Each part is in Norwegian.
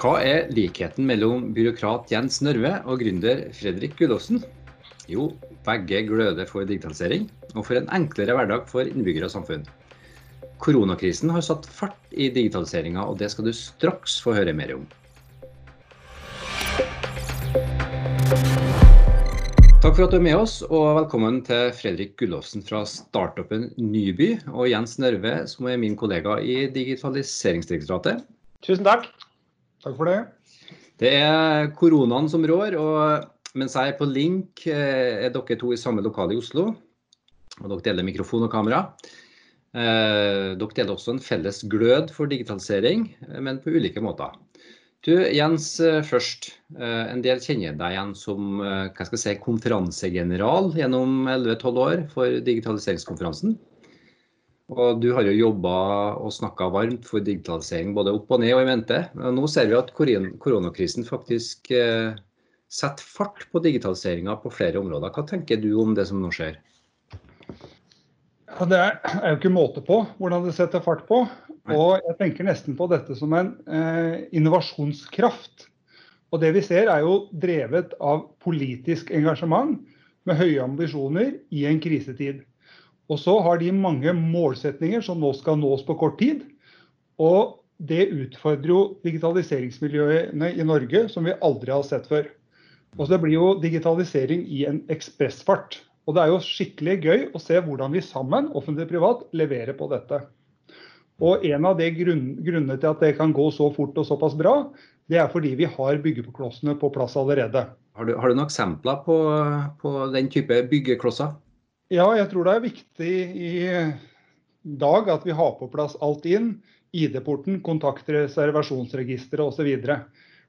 Hva er likheten mellom byråkrat Jens Nørve og gründer Fredrik Gullovsen? Jo, begge gløder for digitalisering og for en enklere hverdag for innbyggere og samfunn. Koronakrisen har satt fart i digitaliseringa, og det skal du straks få høre mer om. Takk for at du er med oss, og velkommen til Fredrik Gullovsen fra startupen Nyby, og Jens Nørve, som er min kollega i Digitaliseringsdirektoratet. Tusen takk. Takk for det. Det er koronaen som rår, og mens jeg er på link, eh, er dere to i samme lokale i Oslo. Og dere deler mikrofon og kamera. Eh, dere deler også en felles glød for digitalisering, men på ulike måter. Du, Jens, eh, først. En del kjenner deg igjen som si, konferansegeneral gjennom 11-12 år for digitaliseringskonferansen. Og du har jo jobba og snakka varmt for digitalisering både opp og ned og i mente. Nå ser vi at koronakrisen faktisk setter fart på digitaliseringa på flere områder. Hva tenker du om det som nå skjer? Ja, det er jo ikke måte på hvordan det setter fart på. Og jeg tenker nesten på dette som en eh, innovasjonskraft. Og det vi ser er jo drevet av politisk engasjement med høye ambisjoner i en krisetid. Og så har de mange målsetninger som nå skal nås på kort tid. Og det utfordrer jo digitaliseringsmiljøene i Norge som vi aldri har sett før. Og så Det blir jo digitalisering i en ekspressfart. Og det er jo skikkelig gøy å se hvordan vi sammen, offentlig og privat, leverer på dette. Og en av de grunnene til at det kan gå så fort og såpass bra, det er fordi vi har byggeklossene på plass allerede. Har du, har du noen eksempler på, på, den type byggeklosser? Ja, jeg tror det er viktig i dag at vi har på plass alt inn. ID-porten, kontaktreservasjonsregisteret osv.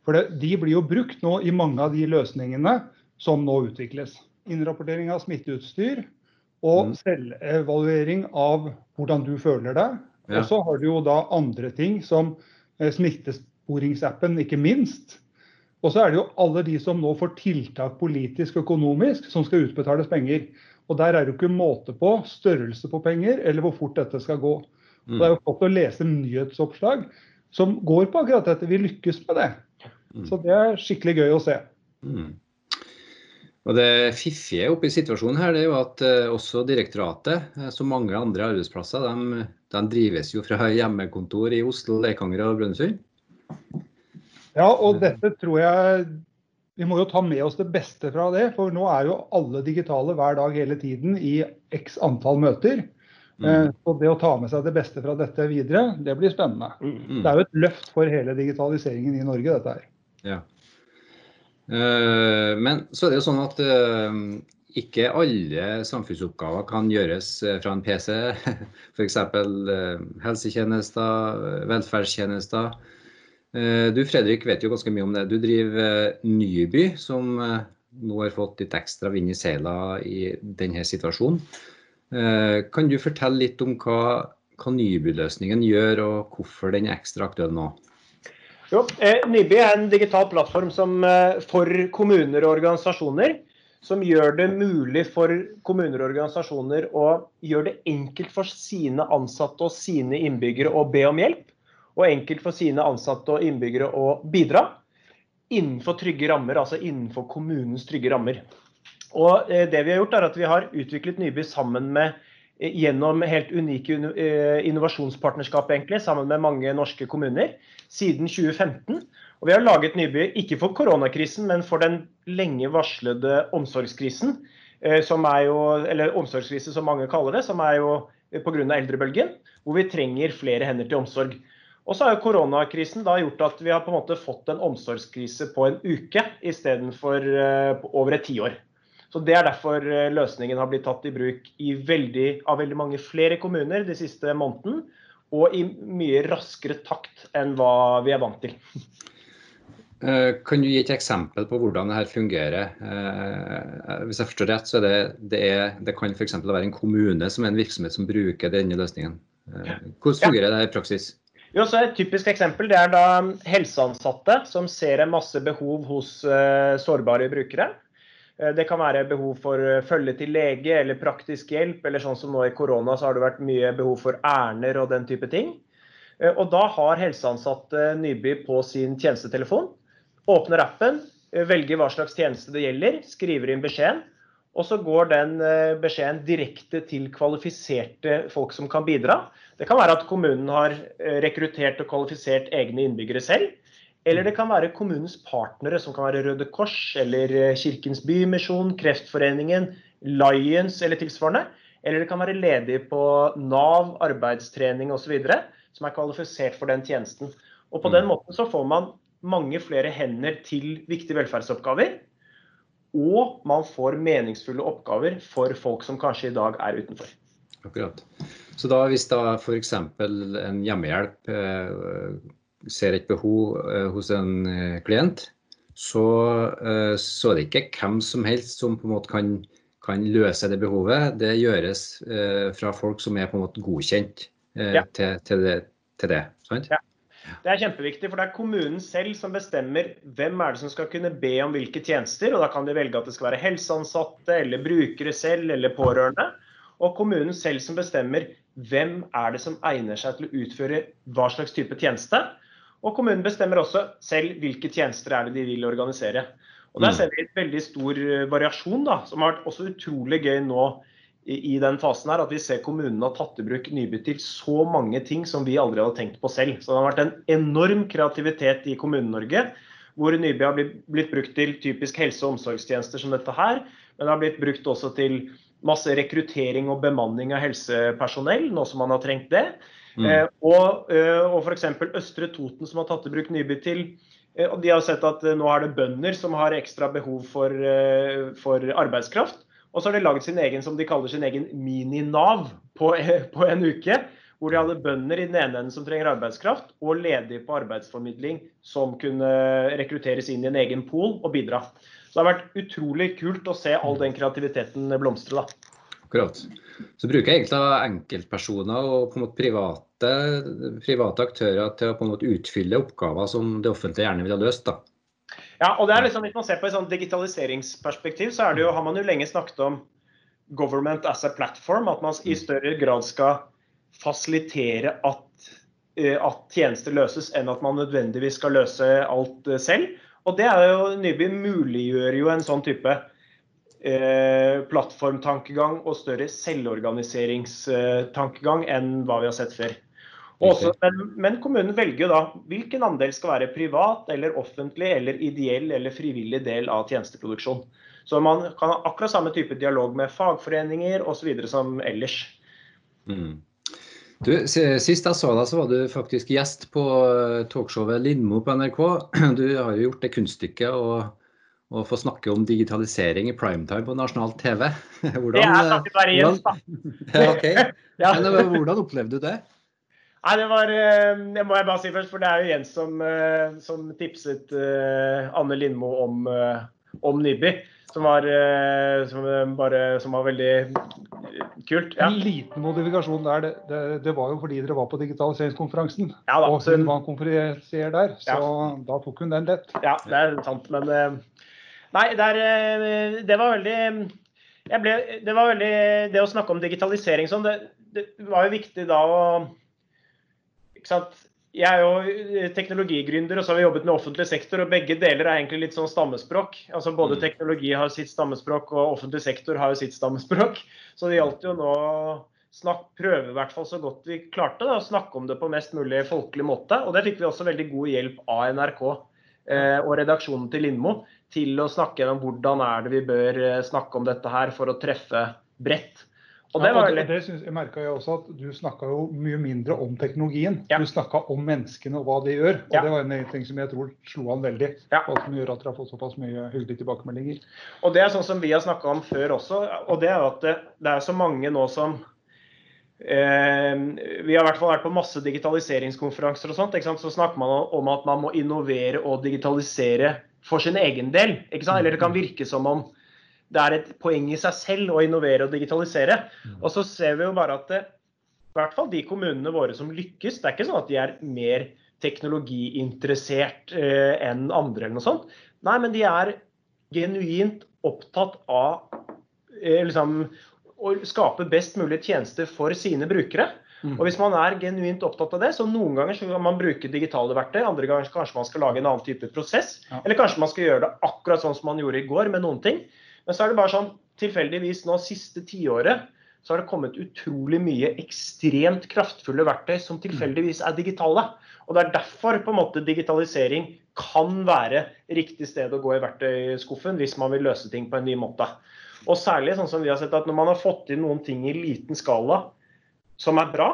For det, de blir jo brukt nå i mange av de løsningene som nå utvikles innrapportering av smitteutstyr og mm. selvevaluering av hvordan du føler deg. Ja. Og så har du jo da andre ting som eh, smittesporingsappen, ikke minst. Og så er det jo alle de som nå får tiltak politisk økonomisk, som skal utbetales penger. Og der er det jo ikke måte på størrelse på penger eller hvor fort dette skal gå. Mm. Det er jo flott å lese nyhetsoppslag som går på akkurat dette. Vi lykkes med det. Mm. Så det er skikkelig gøy å se. Mm. Og Det fiffige oppi situasjonen her, det er jo at uh, også direktoratet, uh, som mange andre arbeidsplasser, de, de, drives jo fra hjemmekontor i Oslo, Leikanger og Brønnøysund. Ja, og dette tror jeg Vi må jo ta med oss det beste fra det. For nå er jo alle digitale hver dag hele tiden i x antall møter. Mm. Uh, så det å ta med seg det beste fra dette videre, det blir spennende. Mm. Det er jo et løft for hele digitaliseringen i Norge, dette her. Ja. Eh, men så er det jo sånn at eh, ikke alle samfunnsoppgaver kan gjøres eh, fra en PC. F.eks. helsetjenester, velferdstjenester. Du Fredrik vet jo ganske mye om det. Du driver Nyby, som nå har fått litt ekstra vind i seila i denne situasjonen. Kan du fortelle litt om hva, hva Nyby-løsningen gjør, og hvorfor den er ekstra aktuell nå? Jo, eh, Nyby er en digital plattform som, eh, for kommuner og organisasjoner. Som gjør det mulig for kommuner og organisasjoner å gjøre det enkelt for sine ansatte og sine innbyggere å be om hjelp. Og enkelt for sine ansatte og innbyggere å bidra. Innenfor trygge rammer, altså innenfor kommunens trygge rammer. Og eh, det vi har gjort er at vi har utviklet Nyby sammen med gjennom helt unike eh, innovasjonspartnerskap egentlig, sammen med mange norske kommuner siden 2015. Og vi har laget Nyby ikke for koronakrisen, men for den lenge varslede omsorgskrisen. Eh, som er jo, eller omsorgskrise som mange kaller det, som er jo pga. eldrebølgen. Hvor vi trenger flere hender til omsorg. Og så har jo koronakrisen da gjort at vi har på en måte fått en omsorgskrise på en uke istedenfor uh, over et tiår. Så Det er derfor eh, løsningen har blitt tatt i bruk i veldig, av veldig mange flere kommuner de siste måneden. Og i mye raskere takt enn hva vi er vant til. Eh, kan du gi et eksempel på hvordan dette fungerer? Eh, hvis jeg forstår rett, så er det, det, er, det kan f.eks. være en kommune som er en virksomhet som bruker denne løsningen. Hvordan fungerer det i praksis? Jo, så Et typisk eksempel det er da helseansatte som ser en masse behov hos sårbare brukere. Eh, det kan være behov for eh, følge til lege eller praktisk hjelp, eller sånn som nå i korona så har det vært mye behov for ærender og den type ting. Og da har helseansatte Nyby på sin tjenestetelefon. Åpner appen, velger hva slags tjeneste det gjelder, skriver inn beskjeden. Og så går den beskjeden direkte til kvalifiserte folk som kan bidra. Det kan være at kommunen har rekruttert og kvalifisert egne innbyggere selv. Eller det kan være kommunens partnere, som kan være Røde Kors eller Kirkens Bymisjon, Kreftforeningen, Lions eller tilsvarende. Eller det kan være ledige på Nav, arbeidstrening osv. som er kvalifisert for den tjenesten. Og På den måten så får man mange flere hender til viktige velferdsoppgaver. Og man får meningsfulle oppgaver for folk som kanskje i dag er utenfor. Akkurat. Så da hvis da f.eks. en hjemmehjelp eh, ser et behov eh, hos en eh, klient, så, så, er det ikke hvem som helst som på en måte kan kan løse det behovet, det gjøres fra folk som er på en måte godkjent ja. til, til, det, til, det, sant? Ja. Det er kjempeviktig, for det er kommunen selv som bestemmer hvem er det som skal kunne be om hvilke tjenester. og Da kan de velge at det skal være helseansatte, eller brukere selv, eller pårørende. Og kommunen selv som bestemmer hvem er det som egner seg til å utføre hva slags type tjeneste. Og kommunen bestemmer også selv hvilke tjenester er det de vil organisere. Og Der mm. ser vi et veldig stor eh, variasjon, da, som har vært også utrolig gøy nå i, i den fasen her, at vi ser kommunene har tatt i bruk Nyby til så mange ting som vi aldri hadde tenkt på selv. Så det har vært en enorm kreativitet i Kommune-Norge, hvor Nyby har blitt, blitt, brukt til typisk helse- og omsorgstjenester som dette her, men det har blitt brukt også til masse rekruttering og bemanning av helsepersonell, nå som man har trengt det. Mm. Eh, og eh, og f.eks. Østre Toten, som har tatt i bruk Nyby til Eh, og de har sett at eh, nå er det bønder som har ekstra behov for, for arbeidskraft. Og så har de laget sin egen som de kaller sin egen mini-Nav på, på, en uke. Hvor de hadde bønder i den ene enden som trenger arbeidskraft, og ledige på arbeidsformidling som kunne rekrutteres inn i en egen pool og bidra. Så det har vært utrolig kult å se all den kreativiteten blomstre. da. Akkurat. Så bruker jeg egentlig enkeltpersoner og på en private, private, aktører til å utfylle oppgaver som det offentlige gjerne vil ha løst. da. Ja, og det er liksom, Hvis man ser på et sånn digitaliseringsperspektiv, så jo, har man jo lenge snakket om government as a platform. At man i større grad skal fasilitere at, eh, at tjenester løses, enn at man nødvendigvis skal løse alt eh, selv. Og det er jo, Nyby muliggjør jo en sånn type Eh, plattformtankegang og større selvorganiseringstankegang enn hva vi har sett før. Også, men, men, kommunen velger da hvilken andel skal være privat eller offentlig eller ideell eller frivillig del av tjenesteproduksjon. Så man kan ha akkurat samme type dialog med fagforeninger osv. som ellers. Mm. Du, Sist jeg så deg, så var du faktisk gjest på eh, talkshowet Lindmo på NRK. Du har jo gjort det kunststykket å, å få snakke om digitalisering i primetime på nasjonal TV. Hvordan, det er takket være Jens, da. ja, okay. ja. Men, hvordan opplevde du det? Nei, Det var, eh, det må jeg bare si først, for det er jo Jens som, eh, som tipset Anne Lindmo om, om Nyby. Som var, som, bare, som var veldig kult. Ja. En liten modifikasjon der. Det, det, det, var jo fordi dere var på digitaliseringskonferansen. Ja, da, og hun var konferansier der, så ja. da tok hun den lett. Ja, det er sant. Men Nei, der, eh, det var veldig ble, det var veldig Det å snakke om digitalisering sånn, det, det var jo viktig da å ikke sant? Jeg er jo teknologigründer, og så har vi jobbet med offentlig sektor. og Begge deler er egentlig litt sånn stammespråk. Altså Både mm. teknologi har sitt stammespråk, og offentlig sektor har jo sitt stammespråk. Så det gjaldt jo nå å prøve i hvert fall så godt vi klarte da, å snakke om det på mest mulig folkelig måte. Og det fikk vi også veldig god hjelp av NRK eh, og redaksjonen til Lindmo til å snakke gjennom hvordan er det vi bør eh, snakke om dette her for å treffe bredt. Og det, var veldig... ja, det, det merka jeg også at Du snakka jo mye mindre om teknologien. Ja. Du snakka om menneskene og hva de gjør. og ja. Det var en ting som jeg tror slo an veldig. Ja. Og som gjør at dere har fått såpass mye hyggelige tilbakemeldinger. Og Det er sånn som vi har snakka om før også. og det er at det, det er så mange nå som eh, Vi har i hvert fall vært på masse digitaliseringskonferanser og sånt. Så snakker man om at man må innovere og digitalisere for sin egen del. Eller det kan virke som om det er et poeng i seg selv å innovere og digitalisere. Mm. Og så ser vi jo bare at det, i hvert fall de kommunene våre som lykkes, det er ikke sånn at de er mer teknologiinteressert eh, enn andre eller noe sånt. Nei, men de er genuint opptatt av eh, liksom, å skape best mulig tjenester for sine brukere. Mm. Og Hvis man er genuint opptatt av det, så noen ganger så kan man bruke digitale verktøy, andre ganger kanskje man skal lage en annen type prosess. Ja. Eller kanskje man skal gjøre det akkurat sånn som man gjorde i går med noen ting. Men så er det bare sånn tilfeldigvis nå siste tiåret så har det kommet utrolig mye ekstremt kraftfulle verktøy som tilfeldigvis er digitale. Og Det er derfor på en måte digitalisering kan være riktig sted å gå i verktøyskuffen hvis man vil løse ting på en ny måte. Og særlig sånn som vi har sett at når man har fått inn noen ting i liten skala som er bra,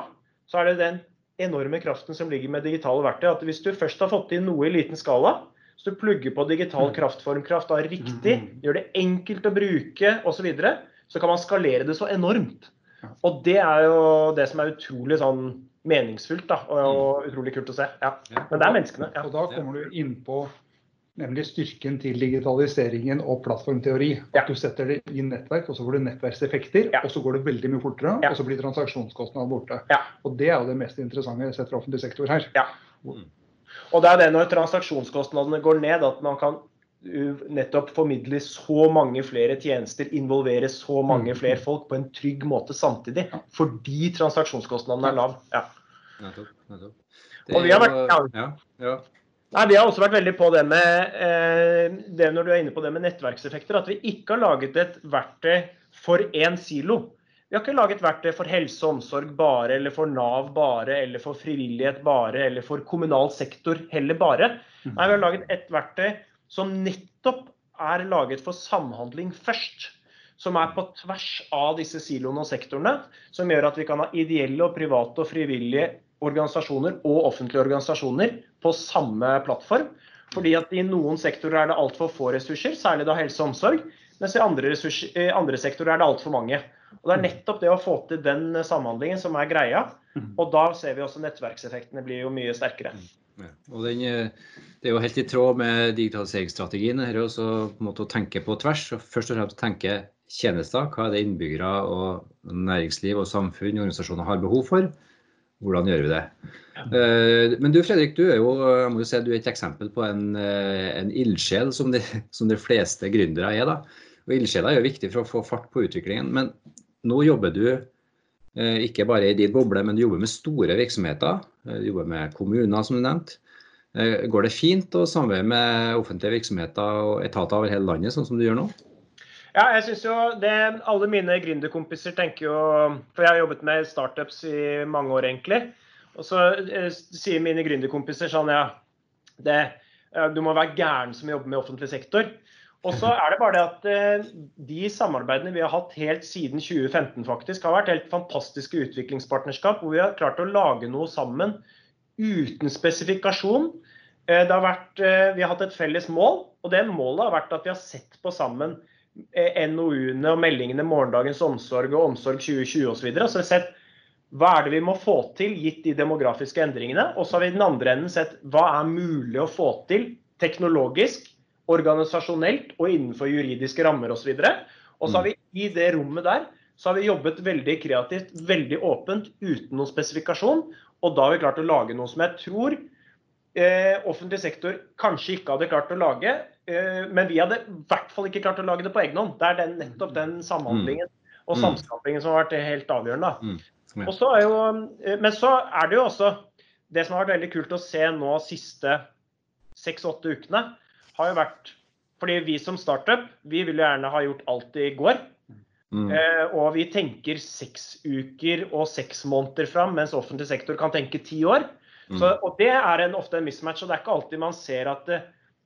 så er det den enorme kraften som ligger med digitale verktøy. At hvis du først har fått inn noe i liten skala, så du plugger på digital kraftformkraft da riktig, gjør det enkelt å bruke osv., så, videre, så kan man skalere det så enormt. Og det er jo det som er utrolig sånn meningsfullt da, og, utrolig kult å se. Ja. Men det er menneskene. Ja. Og da kommer du inn på nemlig styrken til digitaliseringen og plattformteori. At ja. du setter det i nettverk, og så får du nettverkseffekter, ja. og så går det veldig mye fortere, ja. og så blir transaksjonskostnaden borte. Og Det er jo det mest interessante sett fra offentlig sektor her. Mm. Og det er det når transaksjonskostnadene går ned, at man kan nettopp formidle så mange flere tjenester, involvere så mange mm. flere folk på en trygg måte samtidig. Fordi transaksjonskostnadene er lav. Ja. Nettopp, nettopp. Og vi har vært, ja. Ja, Nei, Vi har også vært veldig på det med eh, det når du er inne på det med nettverkseffekter, at vi ikke har laget et verktøy for én silo. Vi har ikke laget verktøy for helse og omsorg bare, eller for Nav bare, eller for frivillighet bare, eller for kommunal sektor heller bare. Mm. Nei, Vi har laget et verktøy som nettopp er laget for samhandling først. Som er på tvers av disse siloene og sektorene. Som gjør at vi kan ha ideelle og private og frivillige organisasjoner og offentlige organisasjoner på samme plattform. Fordi at i noen sektorer er det altfor få ressurser, særlig da helse og omsorg. Mens i andre, ressurser, i andre sektorer er det altfor mange. Og Det er nettopp det å få til den samhandlingen som er greia. Og da ser vi også nettverkseffektene blir jo mye sterkere. Ja, og den, Det er jo helt i tråd med digitaliseringsstrategien her også, på en måte å tenke på tvers. og Først og fremst tenke tjenester. Hva er det innbyggere og næringsliv og samfunn og organisasjoner har behov for? Hvordan gjør vi det? Ja. men du Fredrik, du er jo jeg må jo si, du er et eksempel på en, en ildsjel som, de, som de fleste gründere er. da. Og Ildsjeler er jo viktig for å få fart på utviklingen. Men nå jobber du uh, ikke bare i din boble, men du jobber med store virksomheter. Du jobber med kommuner, som du nevnte. Går det fint å samarbeide med offentlige virksomheter og etater over hele landet, sånn som du gjør nå? Ja, jeg synes jo det, Alle mine gründerkompiser tenker jo For jeg har jobbet med startups i mange år, egentlig. Og så eh, sier mine gründerkompiser sånn ja, det, du må være gæren som jobber med offentlig sektor. Og så er det bare det at eh, de samarbeidene vi har hatt helt siden 2015 faktisk, har vært helt fantastiske utviklingspartnerskap hvor vi har klart å lage noe sammen uten spesifikasjon. Eh, har vært, eh, vi har hatt et felles mål, og det målet har vært at vi har sett på sammen NOU-ene og meldingene 'Morgendagens omsorg' og 'Omsorg 2020' osv. Så, videre. så vi sett hva er det vi må få til gitt de demografiske endringene. Og så har vi i den andre enden sett hva er mulig å få til teknologisk, organisasjonelt og innenfor juridiske rammer osv. Og, så har vi i det rommet der så har vi jobbet veldig kreativt, veldig åpent, uten noen spesifikasjon. Og da har vi klart å lage noe som jeg tror eh, offentlig sektor kanskje ikke hadde klart å lage. Eh, men vi hadde i hvert fall ikke klart å lage det på egen hånd. Det er den, nettopp den samhandlingen og mm. samskapingen som har vært helt avgjørende. og så Så jo, eh, men så er det jo også Det som har vært veldig kult å se nå siste seks-åtte ukene, har jo vært fordi vi som startup vi vil gjerne ha gjort alt i går. Mm. Eh, og vi tenker seks uker og seks måneder fram, mens offentlig sektor kan tenke ti år. Mm. Så, og Det er en, ofte en mismatch. og Det er ikke alltid man ser at det,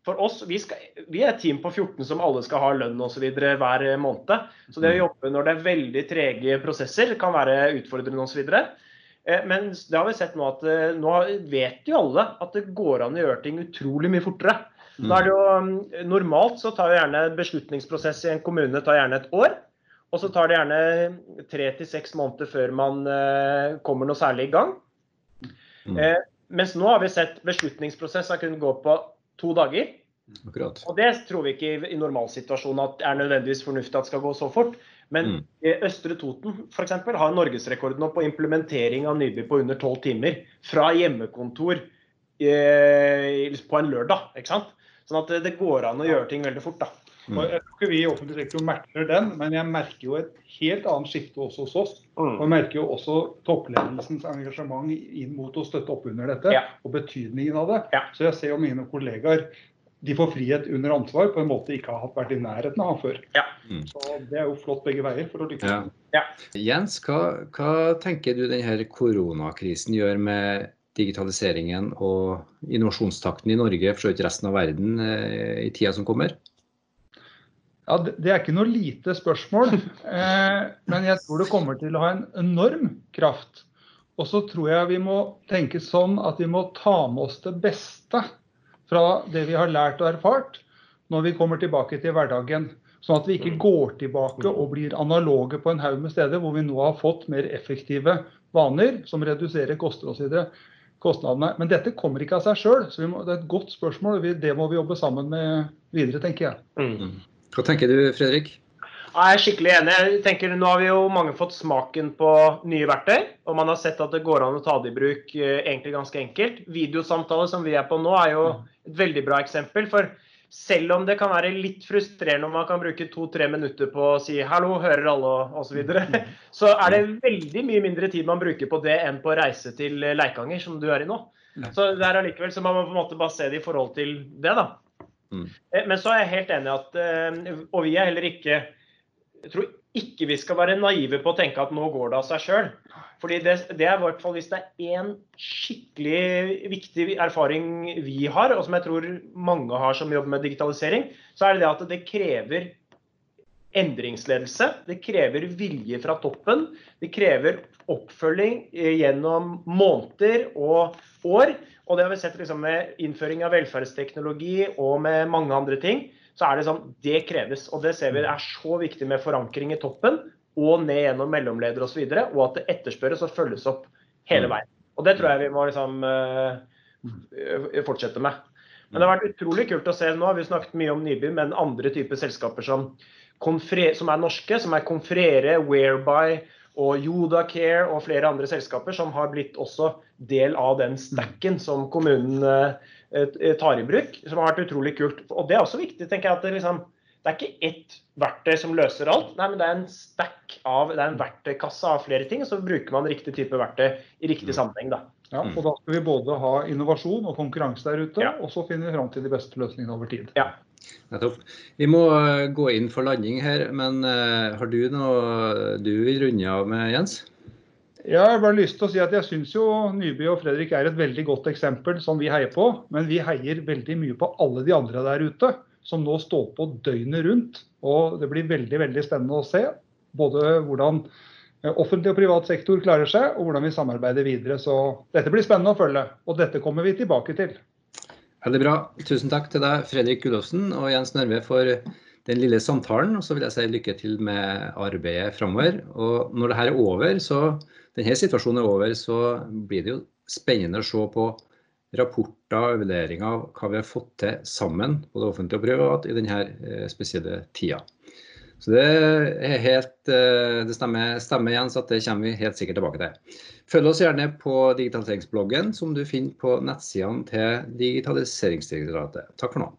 for oss, vi, skal, vi, er et team på 14 som alle skal ha lønn osv. hver måned. Så det å mm. jobbe når det er veldig trege prosesser, kan være utfordrende osv. Eh, men det har vi sett nå at eh, nå vet jo alle at det går an å gjøre ting utrolig mye fortere. Da er det jo, mm, normalt så tar jo gjerne beslutningsprosess i en kommune tar gjerne et år. Og så tar det gjerne tre til seks måneder før man eh, kommer noe særlig i gang. Mm. mens nå har vi sett beslutningsprosess har kunnet gå på to dager. Akkurat. Og det tror vi ikke i, i normalsituasjonen at er nødvendigvis fornuftig at skal gå så fort. Men mm. Østre Toten for eksempel, har norgesrekord nå på implementering av Nyby på under tolv timer. Fra hjemmekontor eh, på en lørdag. ikke sant? Sånn at det går an å gjøre ting veldig fort. da. Og jeg tror ikke vi i offentlig sektor merker den, men jeg merker jo et helt annet skifte også hos oss. Mm. Og jeg merker jo også toppledelsens engasjement inn mot å støtte opp under dette, Ja. og betydningen av det. Ja. Så jeg ser jo mine kollegaer de får frihet under ansvar på en måte de ikke har hatt vært i nærheten av før. Ja. Mm. Så det er jo flott begge veier for å lykkes. Ja. Ja. Jens, hva, hva tenker du denne koronakrisen gjør med digitaliseringen og innovasjonstakten i Norge, for så vidt resten av verden, eh, i tida som kommer? Ja, det, er ikke noe lite spørsmål, eh, men jeg tror det kommer til å ha en enorm kraft. Og så tror jeg vi må tenke sånn at vi må ta med oss det beste fra det vi har lært og erfart, når vi kommer tilbake til hverdagen. Sånn at vi ikke går tilbake og blir analoge på en haug med steder hvor vi nå har fått mer effektive vaner som reduserer koster osv. Kostnadene. Men dette kommer ikke av seg sjøl, så vi må, det er et godt spørsmål. og vi- Det må vi jobbe sammen med videre, tenker jeg. Mm. Hva tenker du, Fredrik? Ja, Jeg er skikkelig enig. Jeg tenker Nå har vi jo mange fått smaken på nye verktøy. Og man har sett at det går an å ta det i bruk eh, egentlig ganske enkelt. Videosamtale som vi er på nå, er jo et veldig bra eksempel. For selv om det kan være litt frustrerende om man kan bruke to-tre minutter på å si 'hallo, hører alle' osv., så, videre, så er det veldig mye mindre tid man bruker på det enn på å reise til eh, Leikanger, som du er i nå. Så det er allikevel, så man må på en måte bare se det i forhold til det, da. Mm. Eh, Men så er jeg helt enig at eh, Og vi er heller ikke jeg tror ikke vi skal være naive på å tenke at nå går det av seg sjøl. Fordi det, det er i hvert fall hvis det er én skikkelig viktig erfaring vi har, og som jeg tror mange har som jobber med digitalisering, så er det det at det krever endringsledelse. Det krever vilje fra toppen. Det krever oppfølging eh, gjennom måneder og år. Og det har vi sett liksom med innføring av velferdsteknologi og med mange andre ting. Så er det sånn, det kreves. Og det ser vi er så viktig med forankring i toppen og ned gjennom mellomledere osv. Og, så videre, og at det etterspørres og følges opp hele veien. Og det tror jeg vi må liksom eh, fortsette med. Men det har vært utrolig kult å se. Nå har vi snakket mye om Nyby, men andre typer selskaper som, som er norske, som er Confrere, Whereby og Jodacare og flere andre selskaper som har blitt også del av den stacken som kommunen eh, tar i bruk. Som har vært utrolig kult. Og det er også viktig, tenker jeg, at det, liksom, det er ikke ett verktøy som løser alt. Nei, men det er en stack av, det er en verktøykasse av flere ting. Så bruker man riktig type verktøy i riktig sammenheng, da. Ja, Mm. og Da skal vi både ha innovasjon og konkurranse der ute, Ja. og så finner vi fram til de beste løsningene over tid. Nettopp. Vi må eh, gå inn for landing her, men eh, har du noe du vil runde av med, Jens? Ja, jeg har bare lyst til å si at jeg syns jo Nyby og Fredrik er et veldig godt eksempel som vi heier på. Men vi heier veldig mye på alle de andre der ute som nå står på døgnet rundt. Og det blir veldig, veldig spennende å se både hvordan eh, offentlig og privat sektor klarer seg, og hvordan vi samarbeider videre. Så dette blir spennende å følge. Og dette kommer vi tilbake til. Veldig bra. Tusen takk til deg, Fredrik Gullofsen og Jens Nørve, for den lille samtalen. Og så vil jeg si lykke til med arbeidet framover. Og når dette er over, så denne situasjonen er over, så blir det jo spennende å se på rapporter og evalueringer av hva vi har fått til sammen, både offentlig og privat, i denne eh, spesielle tida. Så det helt, eh, det stemmer, stemmer Jens, at det kommer vi helt sikkert tilbake til. Følg oss gjerne på digitaliseringsbloggen, som du finner på nettsidene til Digitaliseringsdirektoratet. Takk for nå.